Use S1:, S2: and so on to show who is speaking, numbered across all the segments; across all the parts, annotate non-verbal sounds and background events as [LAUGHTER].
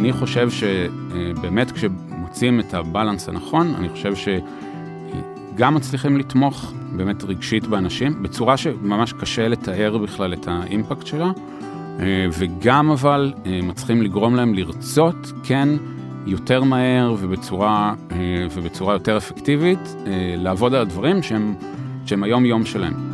S1: אני חושב שבאמת כשמוצאים את הבלנס הנכון, אני חושב שגם מצליחים לתמוך באמת רגשית באנשים, בצורה שממש קשה לתאר בכלל את האימפקט שלה, וגם אבל מצליחים לגרום להם לרצות, כן, יותר מהר ובצורה, ובצורה יותר אפקטיבית, לעבוד על הדברים שהם, שהם היום-יום שלהם.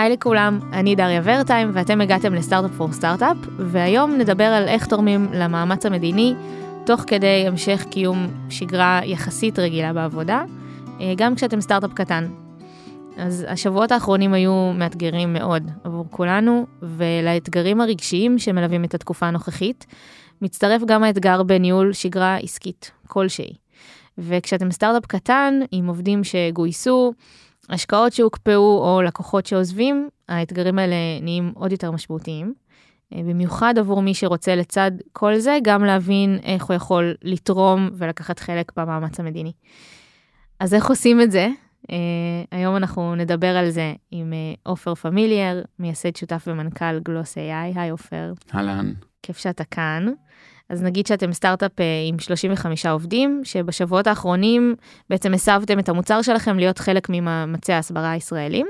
S2: היי לכולם, אני דריה ורטיים ואתם הגעתם לסטארט-אפ פור סטארט-אפ, והיום נדבר על איך תורמים למאמץ המדיני, תוך כדי המשך קיום שגרה יחסית רגילה בעבודה, אה, גם כשאתם סטארט-אפ קטן. אז השבועות האחרונים היו מאתגרים מאוד עבור כולנו, ולאתגרים הרגשיים שמלווים את התקופה הנוכחית, מצטרף גם האתגר בניהול שגרה עסקית כלשהי. וכשאתם סטארט-אפ קטן, עם עובדים שגויסו, השקעות שהוקפאו או לקוחות שעוזבים, האתגרים האלה נהיים עוד יותר משמעותיים. אה, במיוחד עבור מי שרוצה לצד כל זה, גם להבין איך הוא יכול לתרום ולקחת חלק במאמץ המדיני. אז איך עושים את זה? Uh, היום אנחנו נדבר על זה עם אה, עופר uh, פמיליאר, מייסד שותף ומנכ"ל גלוס AI. היי עופר.
S1: אהלן.
S2: כיף שאתה כאן. אז נגיד שאתם סטארט-אפ אה, עם 35 עובדים, שבשבועות האחרונים בעצם הסבתם את המוצר שלכם להיות חלק ממאמצי ההסברה הישראלים,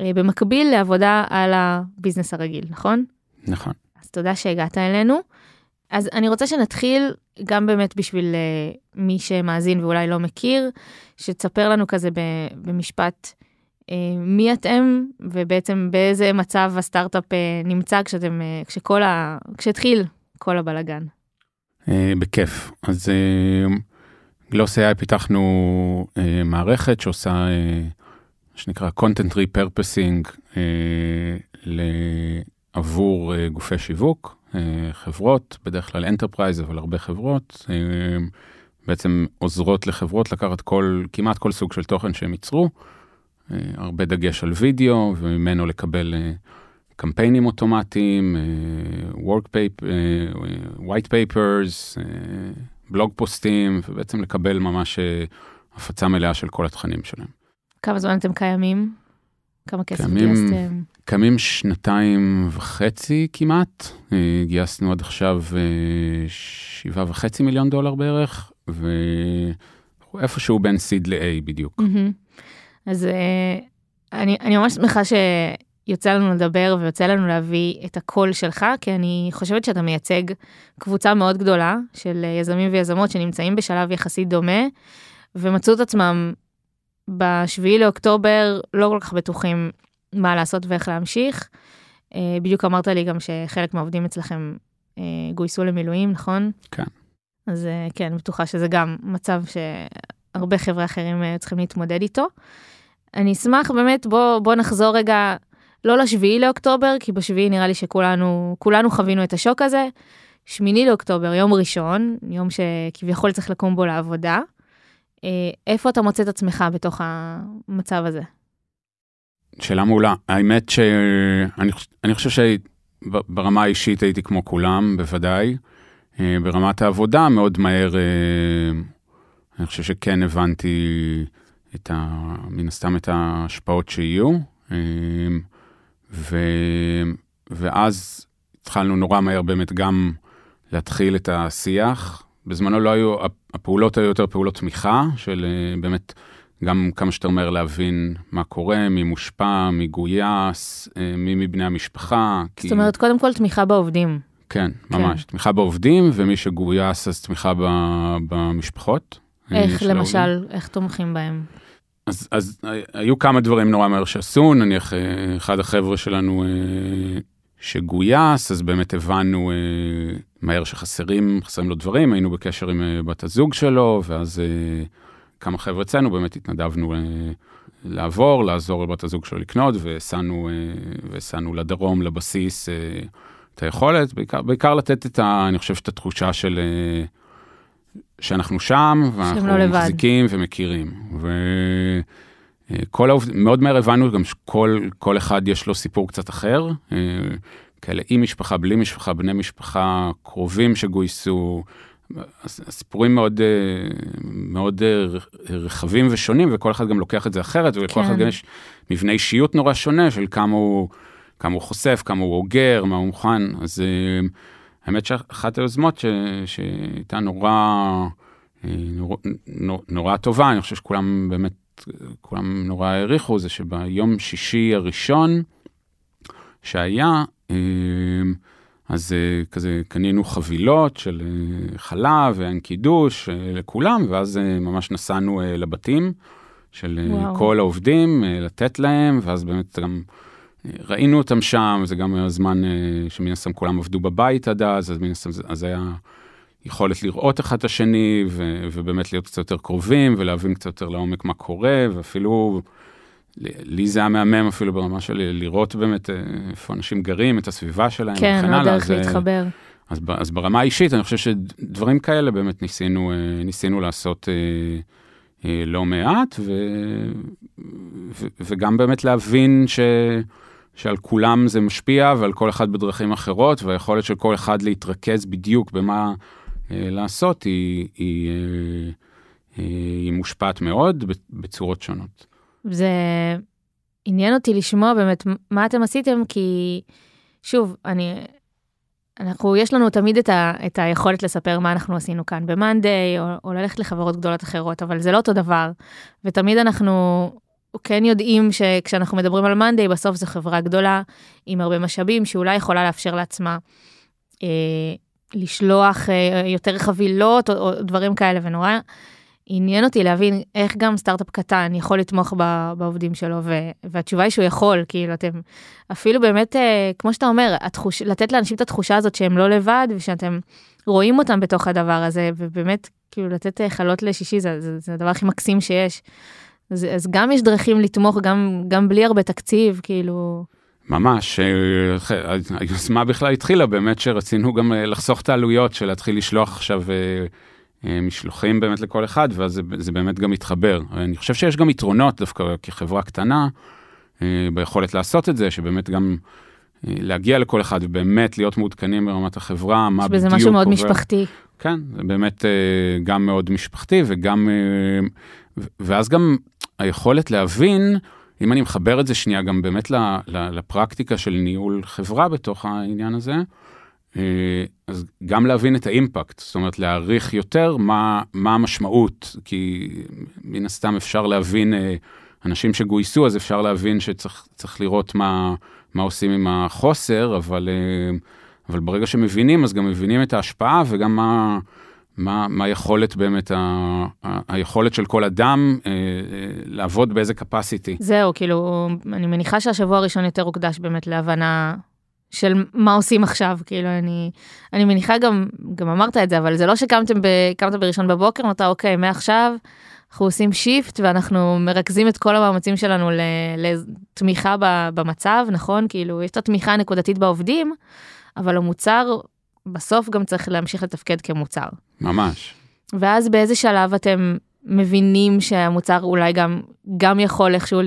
S2: אה, במקביל לעבודה על הביזנס הרגיל, נכון?
S1: נכון.
S2: אז תודה שהגעת אלינו. אז אני רוצה שנתחיל גם באמת בשביל uh, מי שמאזין ואולי לא מכיר, שתספר לנו כזה במשפט מי אתם ובעצם באיזה מצב הסטארט-אפ נמצא כשאתם, כשכל ה... כשהתחיל כל הבלגן.
S1: אה, בכיף. אז אה, גלוס AI פיתחנו אה, מערכת שעושה מה שנקרא content repurposing עבור גופי שיווק, חברות, בדרך כלל enterprise אבל הרבה חברות, בעצם עוזרות לחברות לקחת כל, כמעט כל סוג של תוכן שהם ייצרו, הרבה דגש על וידאו וממנו לקבל קמפיינים אוטומטיים, אה, work paper, אה, white papers, בלוג אה, פוסטים, ובעצם לקבל ממש הפצה מלאה של כל התכנים שלהם.
S2: כמה זמן אתם קיימים? כמה כסף קיימים, גייסתם?
S1: קיימים שנתיים וחצי כמעט, גייסנו עד עכשיו שבעה וחצי מיליון דולר בערך, ואיפשהו בין סיד ל-A בדיוק. Mm-hmm.
S2: אז אני, אני ממש שמחה ש... יוצא לנו לדבר ויוצא לנו להביא את הקול שלך, כי אני חושבת שאתה מייצג קבוצה מאוד גדולה של יזמים ויזמות שנמצאים בשלב יחסית דומה, ומצאו את עצמם בשביעי לאוקטובר לא כל כך בטוחים מה לעשות ואיך להמשיך. אה, בדיוק אמרת לי גם שחלק מהעובדים אצלכם אה, גויסו למילואים, נכון?
S1: כן.
S2: אז אה, כן, בטוחה שזה גם מצב שהרבה חבר'ה אחרים צריכים להתמודד איתו. אני אשמח באמת, בוא, בוא נחזור רגע לא לשביעי לאוקטובר, כי בשביעי נראה לי שכולנו, כולנו חווינו את השוק הזה. שמיני לאוקטובר, יום ראשון, יום שכביכול צריך לקום בו לעבודה. אה, איפה אתה מוצא את עצמך בתוך המצב הזה?
S1: שאלה מעולה. האמת שאני חושב שברמה האישית הייתי כמו כולם, בוודאי. אה, ברמת העבודה, מאוד מהר, אה, אני חושב שכן הבנתי את ה... מן הסתם את ההשפעות שיהיו. ו... ואז התחלנו נורא מהר באמת גם להתחיל את השיח. בזמנו לא היו, הפעולות היו יותר פעולות תמיכה, של אה, באמת גם כמה שיותר מהר להבין מה קורה, מי מושפע, מי גויס, אה, מי מבני המשפחה.
S2: זאת כי... אומרת, קודם כל תמיכה בעובדים.
S1: כן, ממש. כן. תמיכה בעובדים, ומי שגויס אז תמיכה ב... במשפחות.
S2: אה, איך למשל, העובדים. איך תומכים בהם?
S1: אז, אז היו כמה דברים נורא מהר שעשו, נניח אה, אחד החבר'ה שלנו אה, שגויס, אז באמת הבנו אה, מהר שחסרים, חסרים לו דברים, היינו בקשר עם בת הזוג שלו, ואז כמה חבר'ה אצלנו באמת התנדבנו לעבור, לעזור לבת הזוג שלו לקנות, והסענו לדרום, לבסיס, את היכולת, בעיקר, בעיקר לתת את ה... אני חושב שאת התחושה של... שאנחנו שם, ואנחנו לא מחזיקים לבד. ומכירים. וכל העובדים, מאוד מהר הבנו גם שכל אחד יש לו סיפור קצת אחר, אה, כאלה עם משפחה, בלי משפחה, בני משפחה, קרובים שגויסו, הסיפורים מאוד, אה, מאוד אה, רחבים ושונים, וכל אחד גם לוקח את זה אחרת, ולכל כן. אחד גם יש מבנה אישיות נורא שונה של כמה הוא... כמה הוא חושף, כמה הוא אוגר, מה הוא מוכן. אז האמת שאחת היוזמות ש, שהייתה נורא, אה, נורא, נורא טובה, אני חושב שכולם באמת, כולם נורא העריכו, זה שביום שישי הראשון שהיה, אה, אז כזה קנינו חבילות של חלב ואין קידוש לכולם, ואז ממש נסענו לבתים של וואו. כל העובדים, לתת להם, ואז באמת גם... ראינו אותם שם, זה גם היה זמן אה, שמן הסתם כולם עבדו בבית עד אז, אז מן הסתם זה היה יכולת לראות אחד את השני, ו, ובאמת להיות קצת יותר קרובים, ולהבין קצת יותר לעומק מה קורה, ואפילו, לי זה היה מהמם אפילו ברמה של לראות באמת אה, איפה אנשים גרים, את הסביבה שלהם,
S2: כן, לא דרך להתחבר.
S1: אז, אז ברמה האישית, אני חושב שדברים כאלה באמת ניסינו, אה, ניסינו לעשות לא מעט, ו, ו, וגם באמת להבין ש... שעל כולם זה משפיע ועל כל אחד בדרכים אחרות, והיכולת של כל אחד להתרכז בדיוק במה אה, לעשות היא, היא, אה, אה, היא מושפעת מאוד בצורות שונות.
S2: זה עניין אותי לשמוע באמת מה אתם עשיתם, כי שוב, אני, אנחנו, יש לנו תמיד את, ה, את היכולת לספר מה אנחנו עשינו כאן ב-Monday, או, או ללכת לחברות גדולות אחרות, אבל זה לא אותו דבר. ותמיד אנחנו כן יודעים שכשאנחנו מדברים על מאנדיי, בסוף זו חברה גדולה עם הרבה משאבים, שאולי יכולה לאפשר לעצמה אה, לשלוח אה, יותר חבילות או, או דברים כאלה, ונורא עניין אותי להבין איך גם סטארט-אפ קטן יכול לתמוך ב, בעובדים שלו, ו, והתשובה היא שהוא יכול, כאילו אתם אפילו באמת, אה, כמו שאתה אומר, התחוש, לתת לאנשים את התחושה הזאת שהם לא לבד, ושאתם רואים אותם בתוך הדבר הזה, ובאמת, כאילו לתת אה, חלות לשישי זה, זה, זה הדבר הכי מקסים שיש. אז, אז גם יש דרכים לתמוך, גם, גם בלי הרבה תקציב, כאילו...
S1: ממש, אה, היוזמה בכלל התחילה באמת שרצינו גם אה, לחסוך את העלויות של להתחיל לשלוח עכשיו אה, משלוחים באמת לכל אחד, ואז זה, זה באמת גם מתחבר. אני חושב שיש גם יתרונות דווקא כחברה קטנה ביכולת לעשות את זה, שבאמת גם להגיע לכל אחד ובאמת להיות מעודכנים ברמת החברה, מה בדיוק...
S2: יש בזה משהו מאוד עובר. משפחתי.
S1: כן, זה באמת גם מאוד משפחתי וגם... ואז גם היכולת להבין, אם אני מחבר את זה שנייה גם באמת לפרקטיקה של ניהול חברה בתוך העניין הזה, אה, אז גם להבין את האימפקט, זאת אומרת להעריך יותר מה, מה המשמעות, כי מן הסתם אפשר להבין, אה, אנשים שגויסו, אז אפשר להבין שצריך לראות מה, מה עושים עם החוסר, אבל, אה, אבל ברגע שמבינים, אז גם מבינים את ההשפעה וגם מה... מה, מה היכולת באמת, ה, ה, היכולת של כל אדם אה, אה, לעבוד באיזה capacity.
S2: זהו, כאילו, אני מניחה שהשבוע הראשון יותר הוקדש באמת להבנה של מה עושים עכשיו, כאילו, אני, אני מניחה גם, גם אמרת את זה, אבל זה לא שקמתם ב, קמת בראשון בבוקר, אמרת, אוקיי, מעכשיו אנחנו עושים שיפט ואנחנו מרכזים את כל המאמצים שלנו לתמיכה במצב, נכון? כאילו, יש את התמיכה הנקודתית בעובדים, אבל המוצר בסוף גם צריך להמשיך לתפקד כמוצר.
S1: ממש.
S2: ואז באיזה שלב אתם מבינים שהמוצר אולי גם, גם יכול איכשהו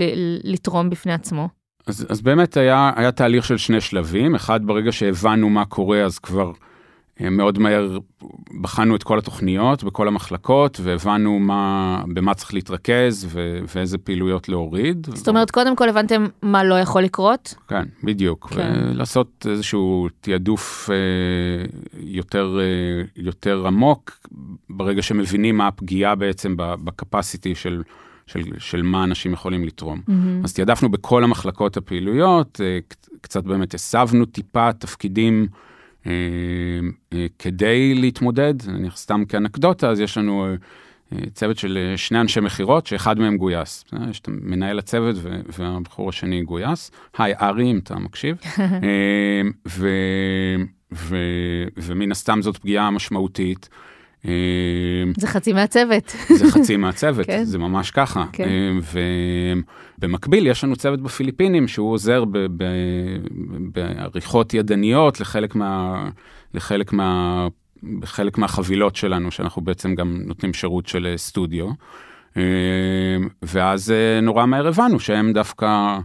S2: לתרום בפני עצמו?
S1: אז, אז באמת היה, היה תהליך של שני שלבים, אחד ברגע שהבנו מה קורה אז כבר מאוד מהר בחנו את כל התוכניות בכל המחלקות והבנו מה, במה צריך להתרכז ו, ואיזה פעילויות להוריד.
S2: זאת אומרת, קודם כל הבנתם מה לא יכול לקרות?
S1: כן, בדיוק. כן. לעשות איזשהו תעדוף אה, יותר, אה, יותר עמוק ברגע שמבינים מה הפגיעה בעצם בקפסיטי של... של, של מה אנשים יכולים לתרום. Mm-hmm. אז תעדפנו בכל המחלקות הפעילויות, קצת באמת הסבנו טיפה תפקידים אה, אה, כדי להתמודד, אני סתם כאנקדוטה, אז יש לנו אה, צוות של שני אנשי מכירות, שאחד מהם גויס. יש את מנהל הצוות והבחור השני גויס. היי, ארי, אם אתה מקשיב. [LAUGHS] ו, ו, ומן הסתם זאת פגיעה משמעותית.
S2: זה חצי מהצוות.
S1: זה חצי מהצוות, [LAUGHS] כן. זה ממש ככה. כן. אמ, ובמקביל יש לנו צוות בפיליפינים שהוא עוזר בעריכות ידניות לחלק מה... לחלק מה... בחלק מהחבילות שלנו, שאנחנו בעצם גם נותנים שירות של סטודיו. אמ, ואז אה, נורא מהר הבנו שהם דווקא,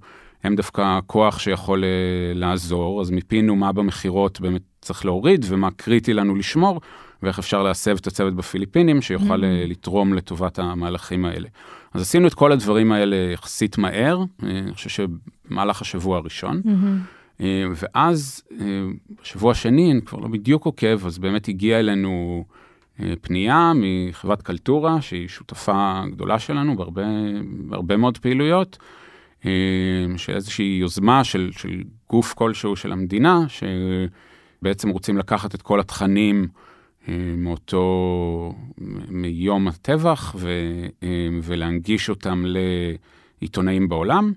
S1: הם דווקא כוח שיכול אה, לעזור, אז מיפינו מה במכירות באמת צריך להוריד ומה קריטי לנו לשמור. ואיך אפשר להסב את הצוות בפיליפינים שיוכל mm-hmm. לתרום לטובת המהלכים האלה. אז עשינו את כל הדברים האלה יחסית מהר, אה, אני חושב שבמהלך השבוע הראשון. Mm-hmm. ואז בשבוע השני, אני כבר לא בדיוק עוקב, אז באמת הגיעה אלינו פנייה מחברת קלטורה, שהיא שותפה גדולה שלנו בהרבה, בהרבה מאוד פעילויות, של איזושהי יוזמה של, של גוף כלשהו של המדינה, שבעצם רוצים לקחת את כל התכנים מאותו, מיום הטבח, ו, ולהנגיש אותם לעיתונאים בעולם.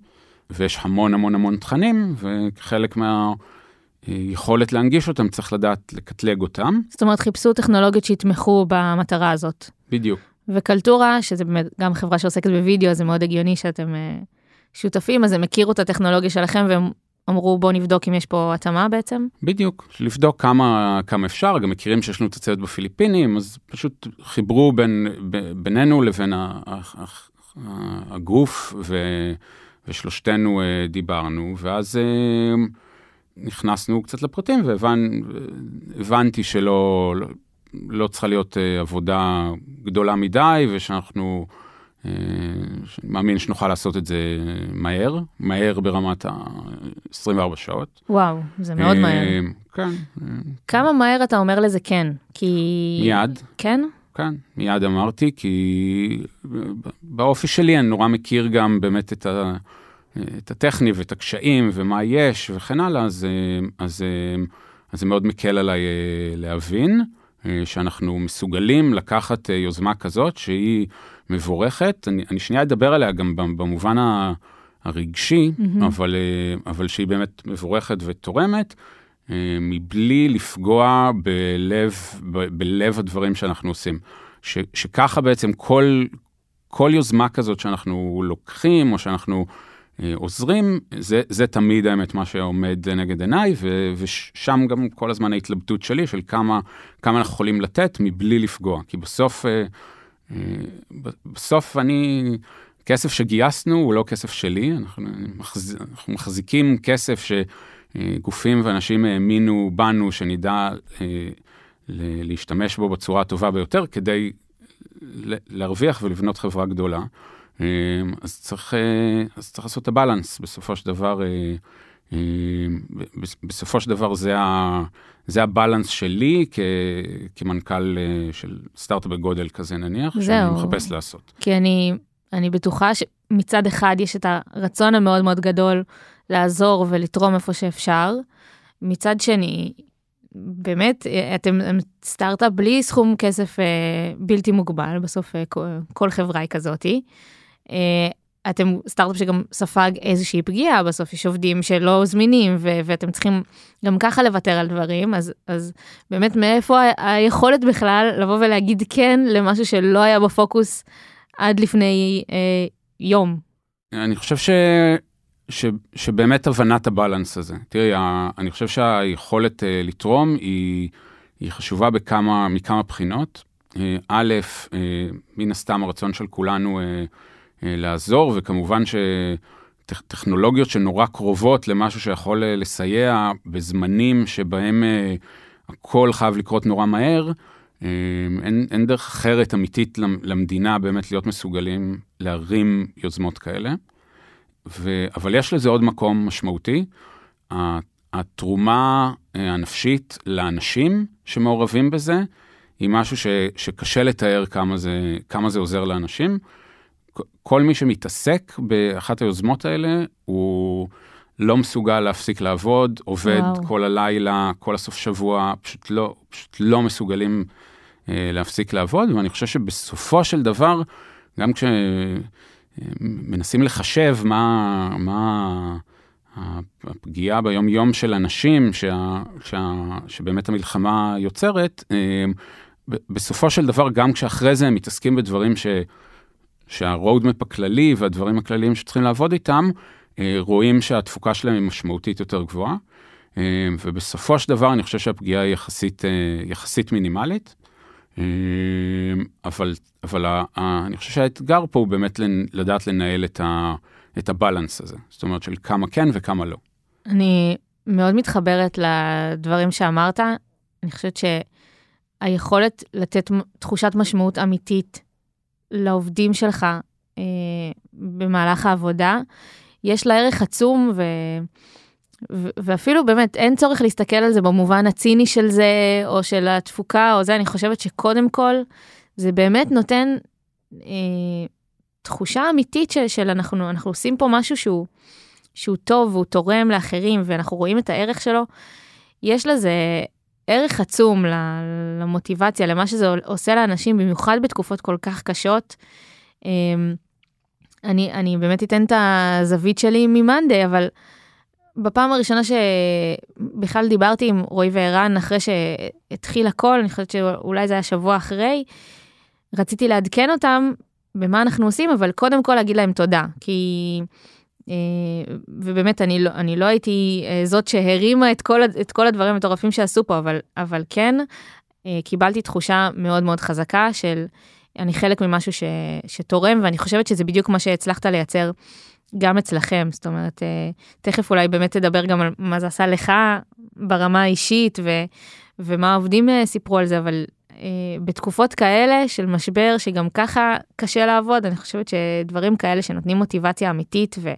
S1: ויש המון המון המון תכנים, וכחלק מהיכולת להנגיש אותם צריך לדעת לקטלג אותם.
S2: זאת אומרת, חיפשו טכנולוגיות שיתמכו במטרה הזאת.
S1: בדיוק.
S2: וקלטורה, שזה באמת גם חברה שעוסקת בווידאו, זה מאוד הגיוני שאתם שותפים, אז הם הכירו את הטכנולוגיה שלכם והם אמרו בוא נבדוק אם יש פה התאמה בעצם?
S1: בדיוק, לבדוק כמה, כמה אפשר, גם מכירים שיש לנו את הצוות בפיליפינים, אז פשוט חיברו בין, ב, בינינו לבין הגוף, ו, ושלושתנו דיברנו, ואז נכנסנו קצת לפרטים והבנתי שלא לא, לא צריכה להיות עבודה גדולה מדי, ושאנחנו... אני מאמין שנוכל לעשות את זה מהר, מהר ברמת ה-24 שעות.
S2: וואו, זה מאוד מהר.
S1: כן.
S2: כמה מהר אתה אומר לזה כן? כי...
S1: מיד.
S2: כן?
S1: כן, מיד אמרתי, כי באופי שלי אני נורא מכיר גם באמת את, ה, את הטכני ואת הקשיים ומה יש וכן הלאה, אז, אז, אז זה מאוד מקל עליי להבין שאנחנו מסוגלים לקחת יוזמה כזאת שהיא מבורכת, אני, אני שנייה אדבר עליה גם במובן הרגשי, mm-hmm. אבל, אבל שהיא באמת מבורכת ותורמת, מבלי לפגוע בלב, ב, בלב הדברים שאנחנו עושים. ש, שככה בעצם כל, כל יוזמה כזאת שאנחנו לוקחים או שאנחנו אה, עוזרים, זה, זה תמיד האמת מה שעומד נגד עיניי, ו, ושם גם כל הזמן ההתלבטות שלי של כמה, כמה אנחנו יכולים לתת מבלי לפגוע. כי בסוף... אה, בסוף אני, כסף שגייסנו הוא לא כסף שלי, אנחנו, מחז, אנחנו מחזיקים כסף שגופים ואנשים האמינו בנו שנדע אה, להשתמש בו בצורה הטובה ביותר כדי להרוויח ולבנות חברה גדולה. אה, אז צריך, אה, אז צריך לעשות את הבלנס בסופו של דבר. בסופו של דבר זה, ה, זה הבלנס שלי כ, כמנכ"ל אה, של סטארט-אפ בגודל כזה נניח, זהו. שאני מחפש לעשות.
S2: כי אני, אני בטוחה שמצד אחד יש את הרצון המאוד מאוד גדול לעזור ולתרום איפה שאפשר, מצד שני, באמת, אתם סטארט-אפ בלי סכום כסף אה, בלתי מוגבל, בסוף אה, כל חברה היא כזאתי. אתם סטארט-אפ שגם ספג איזושהי פגיעה, בסוף יש עובדים שלא זמינים ו- ואתם צריכים גם ככה לוותר על דברים, אז, אז באמת מאיפה ה- היכולת בכלל לבוא ולהגיד כן למשהו שלא היה בפוקוס עד לפני אה, יום?
S1: אני חושב ש... ש, שבאמת הבנת הבלנס הזה. תראי, אני חושב שהיכולת uh, לתרום היא, היא חשובה בכמה, מכמה בחינות. Uh, א', uh, מן הסתם הרצון של כולנו אה, לעזור, וכמובן שטכנולוגיות שנורא קרובות למשהו שיכול אה, לסייע בזמנים שבהם אה, הכל חייב לקרות נורא מהר, אין, אין דרך אחרת אמיתית למדינה באמת להיות מסוגלים להרים יוזמות כאלה. ו, אבל יש לזה עוד מקום משמעותי. התרומה הנפשית לאנשים שמעורבים בזה, היא משהו ש, שקשה לתאר כמה זה, כמה זה עוזר לאנשים. כל מי שמתעסק באחת היוזמות האלה, הוא לא מסוגל להפסיק לעבוד, עובד וואו. כל הלילה, כל הסוף שבוע, פשוט לא, פשוט לא מסוגלים אה, להפסיק לעבוד, ואני חושב שבסופו של דבר, גם כשמנסים לחשב מה, מה הפגיעה ביום-יום של אנשים, שה, שה, שבאמת המלחמה יוצרת, אה, בסופו של דבר, גם כשאחרי זה הם מתעסקים בדברים ש... שהרודמפ הכללי והדברים הכלליים שצריכים לעבוד איתם, אה, רואים שהתפוקה שלהם היא משמעותית יותר גבוהה. אה, ובסופו של דבר אני חושב שהפגיעה היא יחסית, אה, יחסית מינימלית. אבל, אבל אני חושב שהאתגר פה הוא באמת לדעת לנהל את, ה, את הבלנס הזה, זאת אומרת של כמה כן וכמה לא.
S2: אני מאוד מתחברת לדברים שאמרת, אני חושבת שהיכולת לתת תחושת משמעות אמיתית לעובדים שלך אה, במהלך העבודה, יש לה ערך עצום, ו... ואפילו באמת אין צורך להסתכל על זה במובן הציני של זה, או של התפוקה, או זה, אני חושבת שקודם כל, זה באמת נותן אה, תחושה אמיתית של, של אנחנו, אנחנו עושים פה משהו שהוא, שהוא טוב והוא תורם לאחרים, ואנחנו רואים את הערך שלו. יש לזה ערך עצום למוטיבציה, למה שזה עושה לאנשים, במיוחד בתקופות כל כך קשות. אה, אני, אני באמת אתן את הזווית שלי ממאנדי, אבל בפעם הראשונה שבכלל דיברתי עם רועי וערן, אחרי שהתחיל הכל, אני חושבת שאולי זה היה שבוע אחרי, רציתי לעדכן אותם במה אנחנו עושים, אבל קודם כל להגיד להם תודה, כי... אה, ובאמת אני לא, אני לא הייתי אה, זאת שהרימה את כל, את כל הדברים המטורפים שעשו פה, אבל, אבל כן, אה, קיבלתי תחושה מאוד מאוד חזקה של אני חלק ממשהו ש, שתורם, ואני חושבת שזה בדיוק מה שהצלחת לייצר גם אצלכם. זאת אומרת, תכף אולי באמת תדבר גם על מה זה עשה לך ברמה האישית, ו, ומה העובדים סיפרו על זה, אבל בתקופות כאלה של משבר, שגם ככה קשה לעבוד, אני חושבת שדברים כאלה שנותנים מוטיבציה אמיתית ו,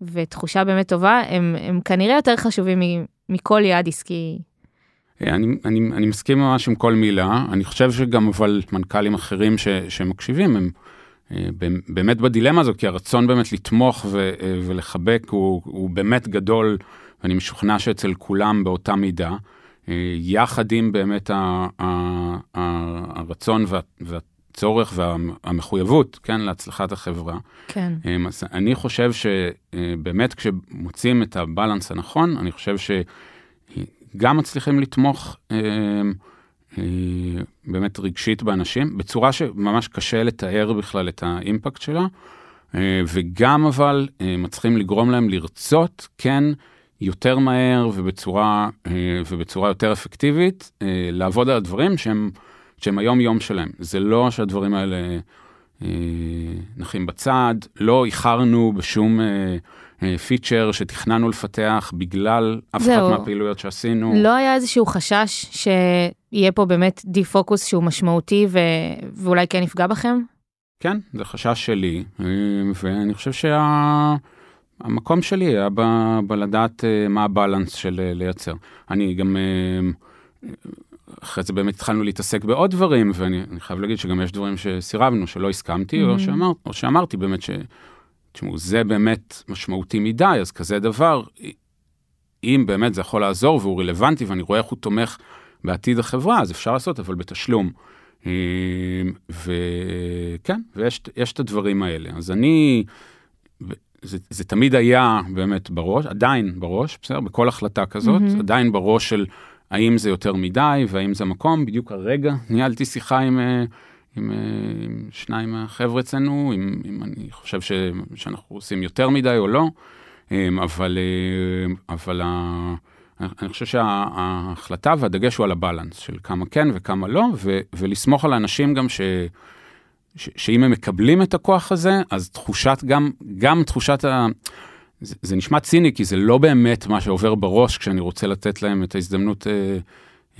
S2: ותחושה באמת טובה, הם, הם כנראה יותר חשובים מכל יעד עסקי.
S1: אני, אני, אני מסכים ממש עם כל מילה, אני חושב שגם אבל מנכ"לים אחרים ש, שמקשיבים הם אה, באמת בדילמה הזו, כי הרצון באמת לתמוך ו, אה, ולחבק הוא, הוא באמת גדול, ואני משוכנע שאצל כולם באותה מידה, אה, יחד עם באמת הרצון וה, והצורך והמחויבות, כן, להצלחת החברה.
S2: כן.
S1: אז אני חושב שבאמת כשמוצאים את הבלנס הנכון, אני חושב ש... גם מצליחים לתמוך אה, אה, באמת רגשית באנשים, בצורה שממש קשה לתאר בכלל את האימפקט שלה, אה, וגם אבל אה, מצליחים לגרום להם לרצות, כן, יותר מהר ובצורה, אה, ובצורה יותר אפקטיבית, אה, לעבוד על הדברים שהם, שהם היום-יום שלהם. זה לא שהדברים האלה אה, נחים בצד, לא איחרנו בשום... פיצ'ר שתכננו לפתח בגלל אף אחת מהפעילויות שעשינו.
S2: לא היה איזשהו חשש שיהיה פה באמת די פוקוס שהוא משמעותי ו... ואולי כן יפגע בכם?
S1: כן, זה חשש שלי, ואני חושב שהמקום שה... שלי היה ב... בלדעת אה, מה הבלנס של אה, לייצר. אני גם, אה, אחרי זה באמת התחלנו להתעסק בעוד דברים, ואני חייב להגיד שגם יש דברים שסירבנו, שלא הסכמתי, mm-hmm. או, שאמר, או שאמרתי באמת ש... תשמעו, זה באמת משמעותי מדי, אז כזה דבר, אם באמת זה יכול לעזור והוא רלוונטי ואני רואה איך הוא תומך בעתיד החברה, אז אפשר לעשות, אבל בתשלום. וכן, ויש את הדברים האלה. אז אני, זה, זה תמיד היה באמת בראש, עדיין בראש, בסדר? בכל החלטה כזאת, mm-hmm. עדיין בראש של האם זה יותר מדי והאם זה מקום. בדיוק הרגע ניהלתי שיחה עם... אה, עם, אה, עם שניים מהחבר'ה אצלנו, אם, אם אני חושב ש, שאנחנו עושים יותר מדי או לא, אה, אבל, אה, אבל ה, אני חושב שההחלטה והדגש הוא על הבלנס של כמה כן וכמה לא, ו, ולסמוך על האנשים גם ש... שאם הם מקבלים את הכוח הזה, אז תחושת גם, גם תחושת ה... זה, זה נשמע ציני, כי זה לא באמת מה שעובר בראש כשאני רוצה לתת להם את ההזדמנות אה,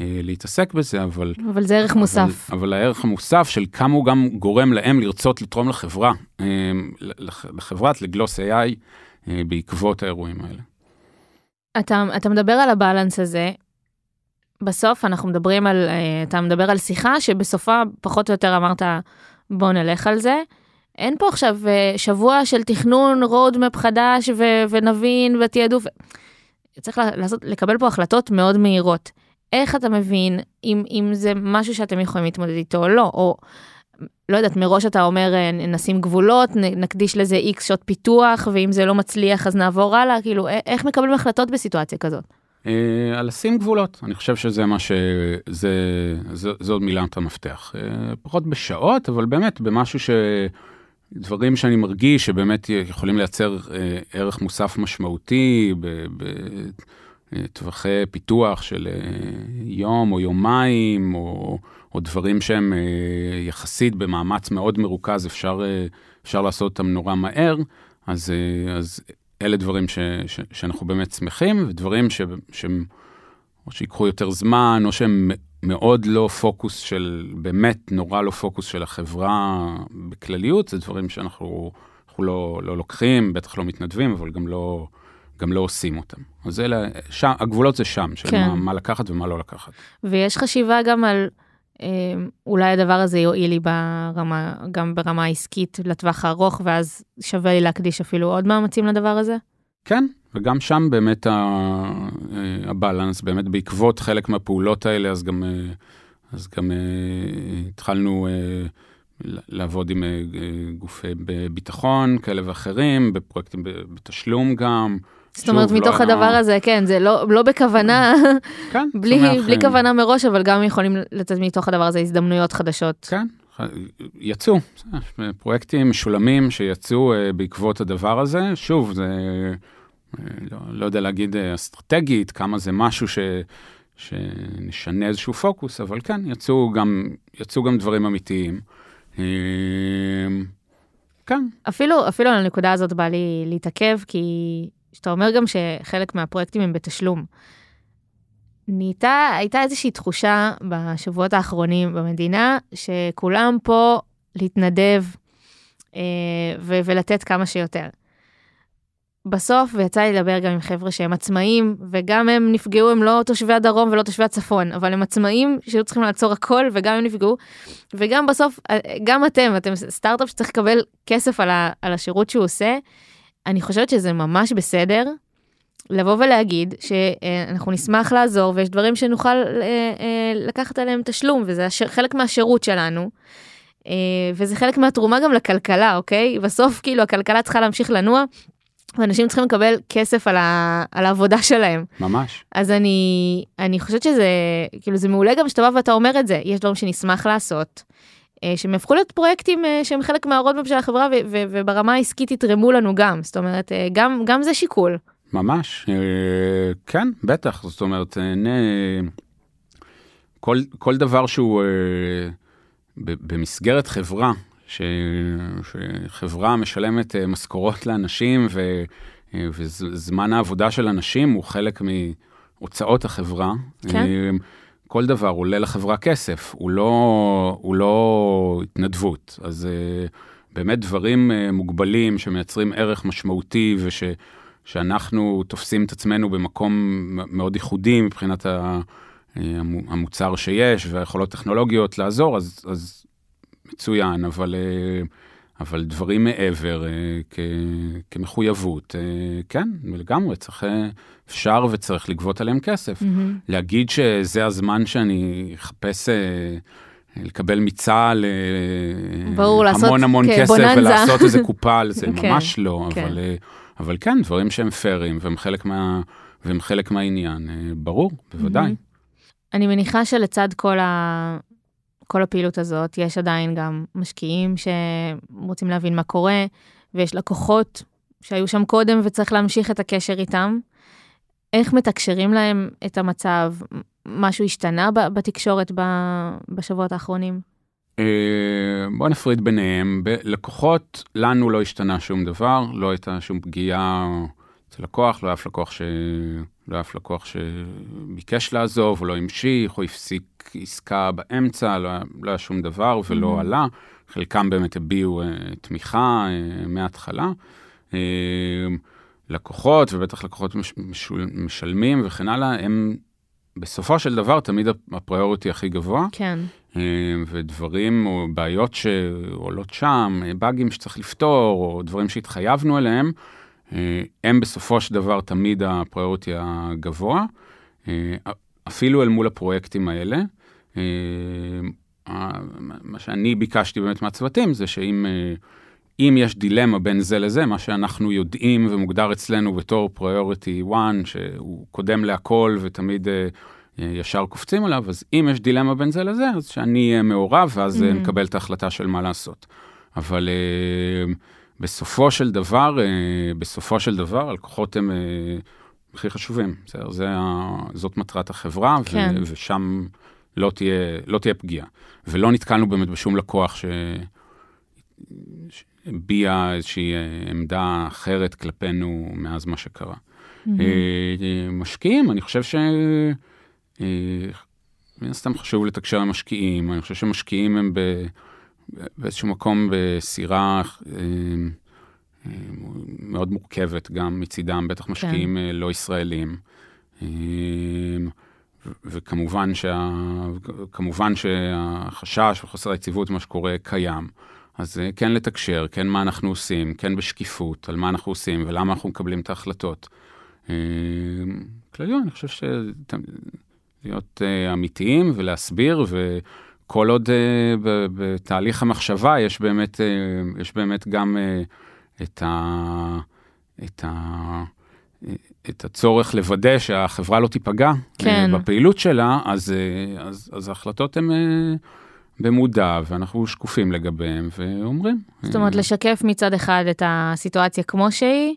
S1: אה, להתעסק בזה, אבל...
S2: אבל זה ערך מוסף.
S1: אבל, אבל הערך המוסף של כמה הוא גם גורם להם לרצות לתרום לחברה, אה, לחברת, לגלוס AI, אה, בעקבות האירועים האלה.
S2: אתה, אתה מדבר על הבלנס הזה, בסוף אנחנו מדברים על, אתה מדבר על שיחה שבסופה פחות או יותר אמרת, בוא נלך על זה. אין פה עכשיו שבוע של תכנון רודמפ חדש ו- ונבין ותעדוף. צריך לעשות, לקבל פה החלטות מאוד מהירות. איך אתה מבין אם, אם זה משהו שאתם יכולים להתמודד איתו או לא, או לא יודעת, מראש אתה אומר אה, נשים גבולות, נקדיש לזה איקס שעות פיתוח, ואם זה לא מצליח אז נעבור הלאה, כאילו איך מקבלים החלטות בסיטואציה כזאת?
S1: אה, על לשים גבולות, אני חושב שזה מה ש... זה, זה עוד מילת המפתח. אה, פחות בשעות, אבל באמת במשהו ש... דברים שאני מרגיש שבאמת יכולים לייצר ערך מוסף משמעותי, ב, ב, טווחי פיתוח של אה, יום או יומיים, או, או דברים שהם אה, יחסית במאמץ מאוד מרוכז, אפשר, אה, אפשר לעשות אותם נורא מהר, אז, אז אלה דברים ש, ש, שאנחנו באמת שמחים, ודברים ש, שהם או שיקחו יותר זמן, או שהם מאוד לא פוקוס של, באמת נורא לא פוקוס של החברה בכלליות, זה דברים שאנחנו לא, לא לוקחים, בטח לא מתנדבים, אבל גם לא... גם לא עושים אותם. אז אלה, שם, הגבולות זה שם, של
S2: כן.
S1: מה, מה לקחת ומה לא לקחת.
S2: ויש חשיבה גם על אולי הדבר הזה יועיל לי ברמה, גם ברמה העסקית לטווח הארוך, ואז שווה לי להקדיש אפילו עוד מאמצים לדבר הזה?
S1: כן, וגם שם באמת אה, הבלנס, באמת בעקבות חלק מהפעולות האלה, אז גם, אה, אז גם אה, התחלנו לעבוד עם גופי ביטחון כאלה ואחרים, בפרויקטים בתשלום גם.
S2: זאת אומרת,
S1: לא
S2: מתוך הדבר הזה, כן, זה לא, לא בכוונה, [LAUGHS]
S1: כן,
S2: בלי, כוונה מראש, אבל גם יכולים לתת מתוך הדבר הזה הזדמנויות חדשות.
S1: כן, יצאו, פרויקטים משולמים שיצאו אה, בעקבות הדבר הזה. שוב, זה, אה, לא, לא יודע להגיד אה, אסטרטגית, כמה זה משהו ש, שנשנה איזשהו פוקוס, אבל כן, יצאו גם, יצאו גם דברים אמיתיים. כן,
S2: אפילו, אפילו על הנקודה הזאת בא לי להתעכב, כי שאתה אומר גם שחלק מהפרויקטים הם בתשלום. נהייתה, הייתה איזושהי תחושה בשבועות האחרונים במדינה, שכולם פה להתנדב אה, ו- ולתת כמה שיותר. בסוף, ויצא לי לדבר גם עם חבר'ה שהם עצמאים, וגם הם נפגעו, הם לא תושבי הדרום ולא תושבי הצפון, אבל הם עצמאים שהיו צריכים לעצור הכל, וגם הם נפגעו. וגם בסוף, אה, גם אתם, אתם סטארט-אפ שצריך לקבל כסף על, ה- על השירות שהוא עושה, אני חושבת שזה ממש בסדר לבוא ולהגיד שאנחנו נשמח לעזור, ויש דברים שנוכל אה, אה, לקחת עליהם תשלום, וזה חלק מהשירות שלנו. אה, וזה חלק מהתרומה גם לכלכלה, אוקיי? בסוף כאילו הכלכלה צריכה להמשיך לנוע, ואנשים צריכים לקבל כסף על, ה, על העבודה שלהם.
S1: ממש.
S2: אז אני, אני חושבת שזה, כאילו זה מעולה גם שאתה בא ואתה אומר את זה, יש דברים שנשמח לעשות, שהם הפכו להיות פרויקטים אה, שהם חלק מהרודמפ של החברה וברמה העסקית יתרמו לנו גם, זאת אומרת, אה, גם, גם זה שיקול.
S1: ממש, אה, כן, בטח, זאת אומרת, אה, נה- כל, כל דבר שהוא אה, במסגרת חברה, ש, שחברה משלמת אה, משכורות לאנשים ו, אה, וזמן העבודה של אנשים הוא חלק מהוצאות החברה.
S2: כן.
S1: אה, כל דבר עולה לחברה כסף, הוא לא, הוא לא התנדבות. אז אה, באמת דברים אה, מוגבלים שמייצרים ערך משמעותי וש... שאנחנו תופסים את עצמנו במקום מאוד ייחודי מבחינת ה- המו- המוצר שיש והיכולות טכנולוגיות לעזור, אז, אז מצוין, אבל, אה, אבל דברים מעבר אה, כ, כמחויבות, אה, כן, לגמרי, צריך, אה, אפשר וצריך לגבות עליהם כסף. להגיד שזה הזמן שאני אחפש אה, לקבל מצה"ל אה,
S2: ברור, לעשות
S1: המון המון כסף
S2: כבוננזה.
S1: ולעשות איזה קופה על זה, [LAUGHS]
S2: כן,
S1: ממש לא,
S2: כן.
S1: אבל, אה, אבל כן, דברים שהם פיירים והם חלק, מה, והם חלק מהעניין, אה, ברור, בוודאי.
S2: אני מניחה שלצד כל, ה... כל הפעילות הזאת, יש עדיין גם משקיעים שרוצים להבין מה קורה, ויש לקוחות שהיו שם קודם וצריך להמשיך את הקשר איתם. איך מתקשרים להם את המצב? משהו השתנה בתקשורת בשבועות האחרונים?
S1: אה, בוא נפריד ביניהם. בלקוחות, לנו לא השתנה שום דבר, לא הייתה שום פגיעה אצל לקוח, לא היה אף לקוח, ש... לא אף לקוח שביקש לעזוב, או לא המשיך, או הפסיק עסקה באמצע, לא היה, לא היה שום דבר ולא
S2: Mhm.
S1: עלה. חלקם באמת הביעו uh, תמיכה uh, מההתחלה. Uh, לקוחות, ובטח לקוחות מש... משול... משלמים וכן הלאה, הם בסופו של דבר תמיד הפריוריטי הכי גבוה.
S2: כן.
S1: אה, ודברים או בעיות שעולות שם, אה, באגים שצריך לפתור, או דברים שהתחייבנו אליהם, אה, הם בסופו של דבר תמיד הפריוריטי הגבוה, אפילו אל מול הפרויקטים האלה. מה שאני ביקשתי באמת מהצוותים זה שאם אם יש דילמה בין זה לזה, מה שאנחנו יודעים ומוגדר אצלנו בתור פריוריטי 1, שהוא קודם להכל ותמיד אה, ישר קופצים עליו, אז אם יש דילמה בין זה לזה, אז שאני אהיה מעורב, ואז mm-hmm.
S2: Mhm.
S1: נקבל את ההחלטה של מה לעשות. אבל uh, בסופו של דבר, uh, בסופו של דבר, הלקוחות הם uh, הכי חשובים. בסדר? זה ה... זאת מטרת החברה,
S2: כן.
S1: ו- ושם לא תהיה, לא תהיה פגיעה. ולא נתקלנו באמת בשום לקוח ש... הביע איזושהי אה, עמדה אחרת כלפינו מאז מה שקרה.
S2: מהמם.
S1: אה, משקיעים, אני חושב ש... אה, מן הסתם חשוב לתקשר עם משקיעים, אני חושב שמשקיעים הם ב... באיזשהו מקום בסירה אה, מאוד מורכבת גם מצידם, בטח משקיעים כן. לא ישראלים. וכמובן שה, כמובן שהחשש וחוסר היציבות, מה שקורה, קיים. אז כן לתקשר, כן מה אנחנו עושים, כן בשקיפות על מה אנחנו עושים ולמה אנחנו מקבלים את ההחלטות. כללי, אני חושב שלהיות אמיתיים ולהסביר, וכל עוד בתהליך המחשבה יש באמת, יש באמת גם את ה... את ה... את הצורך לוודא שהחברה לא תיפגע כן. בפעילות שלה, אז, אז, אז ההחלטות הן במודע, ואנחנו שקופים לגביהם ואומרים.
S2: זאת אומרת, לשקף מצד אחד את הסיטואציה כמו שהיא,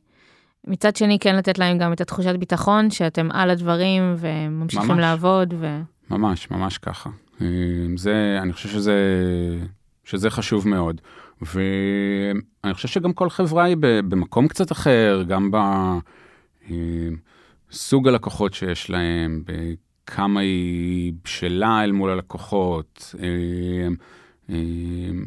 S2: מצד שני כן לתת להם גם את התחושת ביטחון שאתם על הדברים וממשיכים ממש, לעבוד. ו...
S1: ממש, ממש ככה. זה, אני חושב שזה, שזה חשוב מאוד. ואני חושב שגם כל חברה היא במקום קצת אחר, גם בסוג הלקוחות שיש להם, בכמה היא בשלה אל מול הלקוחות.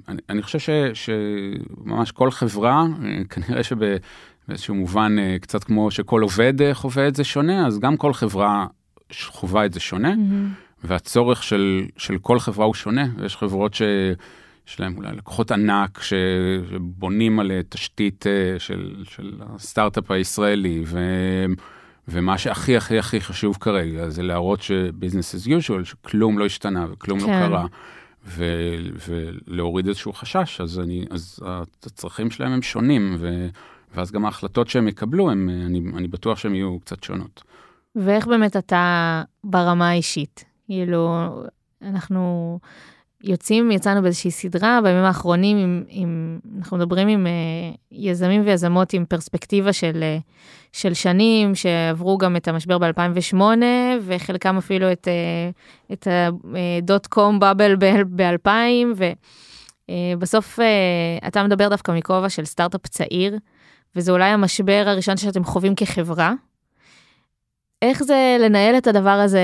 S1: אני, אני חושב ש, שממש כל חברה, כנראה שבאיזשהו מובן, קצת כמו שכל עובד חווה את זה שונה, אז גם כל חברה חווה את זה שונה, mm-hmm. והצורך של, של כל חברה הוא שונה, ויש חברות ש... יש להם אולי לקוחות ענק שבונים על תשתית אה, של, של הסטארט-אפ הישראלי, ו, ומה שהכי הכי הכי חשוב כרגע זה להראות ש-business as usual, שכלום לא השתנה וכלום לא כן. לא קרה, ו, ולהוריד איזשהו חשש, אז, אני, אז הצרכים שלהם הם שונים, ו, ואז גם ההחלטות שהם יקבלו, הם, אני, אני בטוח שהן יהיו קצת שונות.
S2: ואיך באמת אתה ברמה האישית? כאילו, אנחנו... יוצאים, יצאנו באיזושהי סדרה בימים האחרונים, עם, עם, אנחנו מדברים עם uh, יזמים ויזמות עם פרספקטיבה של, uh, של שנים, שעברו גם את המשבר ב-2008, וחלקם אפילו את, uh, את הדוט קום באבל ב-2000, ובסוף uh, אתה מדבר דווקא מכובע של סטארט-אפ צעיר, וזה אולי המשבר הראשון שאתם חווים כחברה. איך זה לנהל את הדבר הזה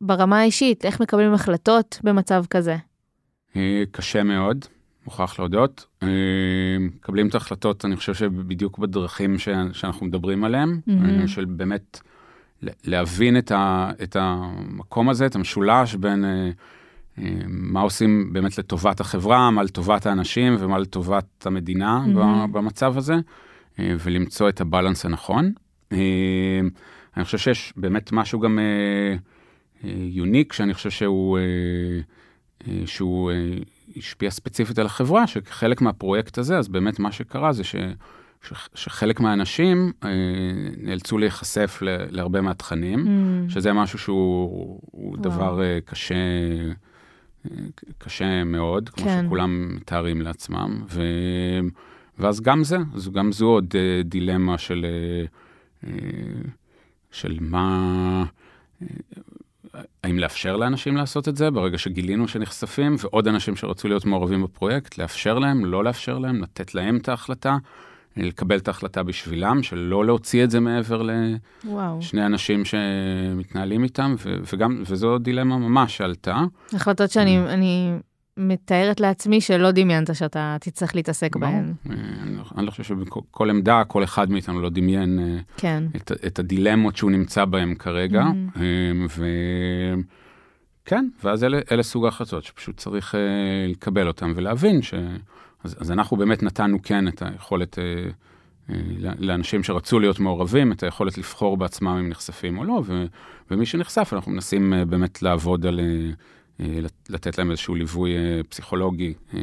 S2: ברמה האישית? איך מקבלים החלטות במצב כזה?
S1: אה, קשה מאוד, מוכרח להודות. אה, מקבלים את ההחלטות, אני חושב שבדיוק בדרכים ש, שאנחנו מדברים עליהם, mm-hmm. של באמת להבין את, ה, את המקום הזה, את המשולש בין מה עושים באמת לטובת החברה, מה לטובת האנשים ומה לטובת המדינה mm-hmm. במצב הזה, ולמצוא את הבלנס הנכון. אני חושב שיש באמת משהו גם יוניק, שאני חושב שהוא... אה, שהוא אה, השפיע ספציפית על החברה, שחלק מהפרויקט הזה, אז באמת מה שקרה זה ש, ש, שחלק מהאנשים אה, נאלצו להיחשף ל, להרבה מהתכנים, mm. שזה משהו שהוא. דבר קשה, קשה מאוד, כמו כן. שכולם מתארים לעצמם, ו, ואז גם זה, אז גם זו עוד דילמה של, של מה... האם לאפשר לאנשים לעשות את זה ברגע שגילינו שנחשפים, ועוד אנשים שרצו להיות מעורבים בפרויקט, לאפשר להם, לא לאפשר להם, לתת להם את ההחלטה, לקבל את ההחלטה בשבילם, שלא להוציא את זה מעבר לשני אנשים שמתנהלים איתם, וגם, וזו דילמה ממש שעלתה.
S2: החלטות שאני אני מתארת לעצמי שלא דמיינת שאתה תצטרך להתעסק בהן.
S1: אה, לא, אני לא חושב שבכל עמדה, כל אחד מאיתנו לא דמיין אה, כן. את, את הדילמות שהוא נמצא בהן כרגע. Mm-hmm. וכן, ואז אלה, אלה סוג ההחלטות שפשוט צריך לקבל אותן ולהבין ש... אז, אז אנחנו באמת נתנו כן את היכולת לאנשים שרצו להיות מעורבים, את היכולת לבחור בעצמם אם נחשפים או לא, ו, ומי שנחשף, אנחנו מנסים באמת לעבוד על... אה, לתת להם איזשהו ליווי אה, פסיכולוגי אה,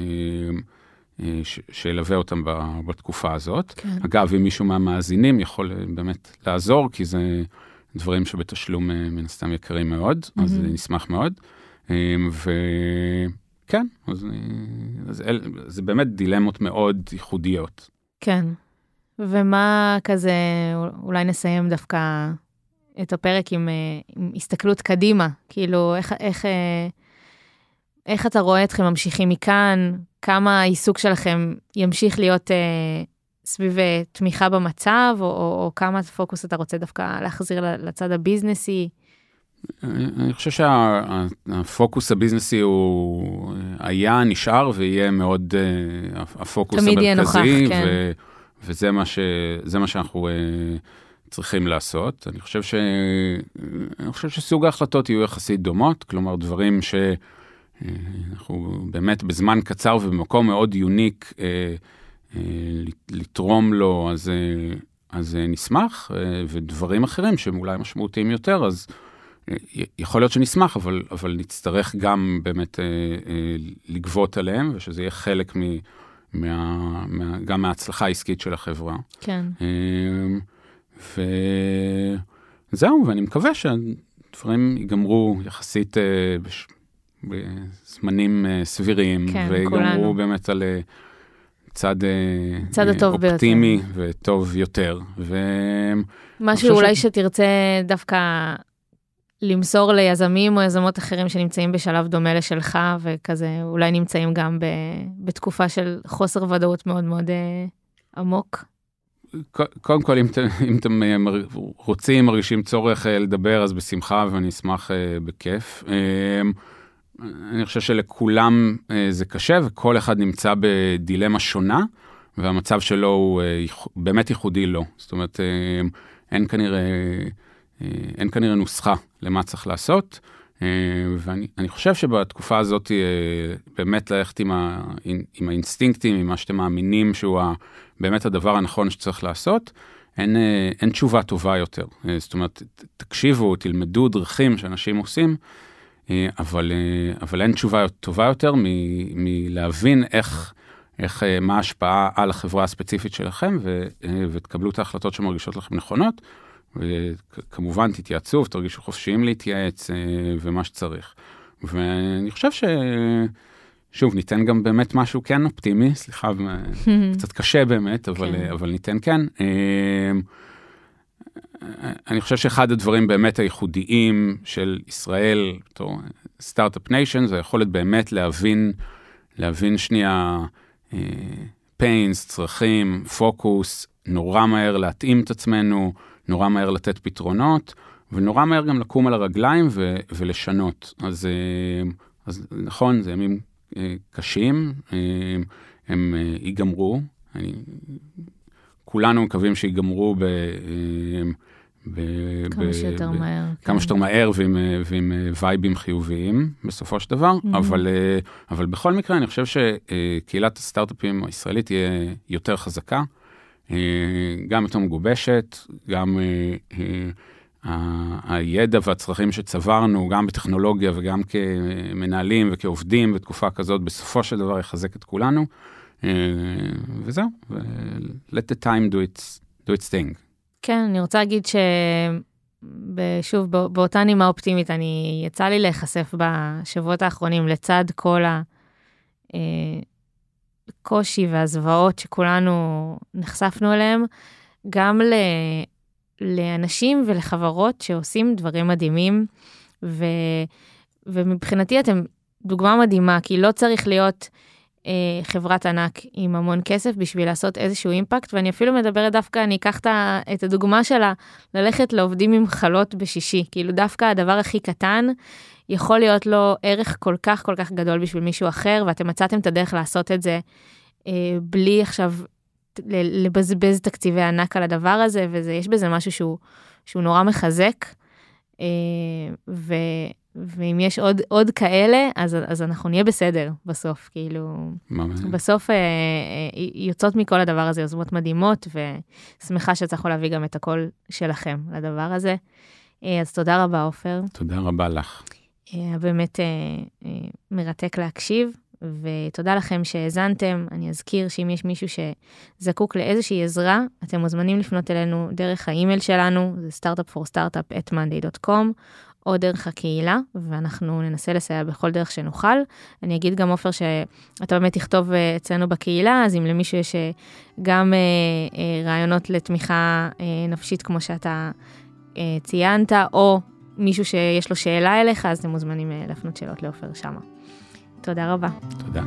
S1: שילווה אותם בתקופה הזאת. כן. אגב, אם מישהו מהמאזינים יכול באמת לעזור, כי זה דברים שבתשלום מן הסתם יקרים מאוד, mm-hmm. אז נשמח מאוד. וכן, אז, אז אל, זה באמת דילמות מאוד ייחודיות.
S2: כן, ומה כזה, אולי נסיים דווקא את הפרק עם, עם הסתכלות קדימה, כאילו איך, איך, איך אתה רואה אתכם ממשיכים מכאן? כמה העיסוק שלכם ימשיך להיות אה, סביב אה, תמיכה במצב, או, או, או כמה פוקוס אתה רוצה דווקא להחזיר לצד הביזנסי?
S1: אני חושב שהפוקוס הביזנסי הוא היה, נשאר ויהיה מאוד uh, הפוקוס המרכזי. תמיד יהיה נוכח, כן. וזה מה, ש, מה שאנחנו צריכים לעשות. אני חושב, ש, אני חושב שסוג ההחלטות יהיו יחסית דומות, כלומר דברים שאנחנו באמת בזמן קצר ובמקום מאוד יוניק לתרום לו, אז, אז נשמח, ודברים אחרים שהם אולי משמעותיים יותר, אז יכול להיות שנשמח, אבל, אבל נצטרך גם באמת אה, אה, לגבות עליהם, ושזה יהיה חלק מ, מה, מה, גם מההצלחה העסקית של החברה.
S2: כן.
S1: אה, וזהו, ואני מקווה שהדברים ייגמרו יחסית אה, בש, בזמנים אה, סבירים,
S2: כן,
S1: ויגמרו. באמת על אה, צד, אה,
S2: צד הטוב ביותר.
S1: אופטימי וטוב יותר. ו...
S2: משהו אולי
S1: ש-
S2: שתרצה דווקא למסור ליזמים או יזמות אחרים שנמצאים בשלב דומה לשלך, וכזה אולי נמצאים גם ב, בתקופה של חוסר ודאות מאוד מאוד אה, עמוק.
S1: קודם כל, אם, אתם- אם אתם רוצים, מרגישים צורך לדבר, אז בשמחה ואני אשמח בכיף. אני חושב שלכולם אה, זה קשה וכל אחד נמצא בדילמה שונה, והמצב שלו הוא אה, באמת ייחודי לו. זאת אומרת, אה, אין כנראה, אה, אין כנראה נוסחה למה צריך לעשות. ואני אני חושב שבתקופה הזאת באמת ללכת עם, ה, עם האינסטינקטים, עם מה שאתם מאמינים שהוא ה, באמת הדבר הנכון שצריך לעשות, אין, אין תשובה טובה יותר. זאת אומרת, תקשיבו, תלמדו דרכים שאנשים עושים, אבל, אה, אבל אין תשובה טובה יותר מ- מלהבין איך, איך, אה, מה ההשפעה על החברה הספציפית שלכם, ו, אה, ותקבלו את ההחלטות שמרגישות לכם נכונות, וכמובן תתייעצו ותרגישו חופשיים להתייעץ אה, ומה שצריך. ואני חושב ש... שוב, ניתן גם באמת משהו כן אופטימי, סליחה, [LAUGHS] קצת קשה באמת, אבל,
S2: כן.
S1: אבל ניתן כן. אה, אני חושב שאחד הדברים באמת הייחודיים של ישראל, בתור start-up nation, זה היכולת באמת להבין, להבין שנייה פיינס, צרכים, פוקוס, נורא מהר להתאים את עצמנו, נורא מהר לתת פתרונות, ונורא מהר גם לקום על הרגליים ו- ולשנות. אז, אה, אז נכון, זה ימים אה, קשים, אה, הם אה, ייגמרו. אני, כולנו מקווים שיגמרו ב... ב-
S2: כמה
S1: ב-
S2: שיותר
S1: ב-
S2: מהר.
S1: כמה
S2: כן.
S1: שיותר מהר ועם, אה, ועם אה, וייבים חיוביים בסופו של דבר,
S2: Mhm.
S1: אבל, אה, אבל בכל מקרה אני חושב שקהילת הסטארט-אפים הישראלית תהיה יותר חזקה, גם יותר מגובשת, גם ה- הידע והצרכים שצברנו, גם בטכנולוגיה וגם כמנהלים וכעובדים בתקופה כזאת, בסופו של דבר יחזק את כולנו, וזהו, let the time do its, do its thing.
S2: כן, אני רוצה להגיד ששוב, באותה נימה אופטימית, אני, יצא לי להיחשף בשבועות האחרונים לצד כל הקושי והזוועות שכולנו נחשפנו אליהם, גם ל, לאנשים ולחברות שעושים דברים מדהימים, ו, ומבחינתי אתם דוגמה מדהימה, כי לא צריך להיות אה, חברת ענק עם המון כסף בשביל לעשות איזשהו אימפקט, ואני אפילו מדברת דווקא, אני אקח את הדוגמה שלה, ללכת לעובדים עם חלות בשישי, כאילו דווקא הדבר הכי קטן, יכול להיות לו ערך כל כך כל כך גדול בשביל מישהו אחר, ואתם מצאתם את הדרך לעשות את זה אה, בלי עכשיו לבזבז תקציבי ענק על הדבר הזה, ויש בזה משהו שהוא, שהוא נורא מחזק. אה, ו, ואם יש עוד, עוד כאלה, אז, אז אנחנו נהיה בסדר בסוף, כאילו,
S1: ממש.
S2: בסוף אה, אה, יוצאות מכל הדבר הזה יוזמות מדהימות, ושמחה שהצלחנו להביא גם את הקול שלכם לדבר הזה. אה, אז תודה רבה, עופר.
S1: תודה רבה לך.
S2: היה באמת אה, אה, מרתק להקשיב, ותודה לכם שהאזנתם. אני אזכיר שאם יש מישהו שזקוק לאיזושהי עזרה, אתם מוזמנים לפנות אלינו דרך האימייל שלנו, זה startupforstartup@monday.com, או דרך הקהילה, ואנחנו ננסה לסייע בכל דרך שנוכל. אני אגיד גם, עופר, שאתה באמת תכתוב אה, אצלנו בקהילה, אז אם למישהו יש אה, גם אה, רעיונות לתמיכה נפשית, כמו שאתה ציינת, או מישהו שיש לו שאלה אליך, אז אתם מוזמנים להפנות שאלות לעופר שמה. תודה רבה.
S1: תודה.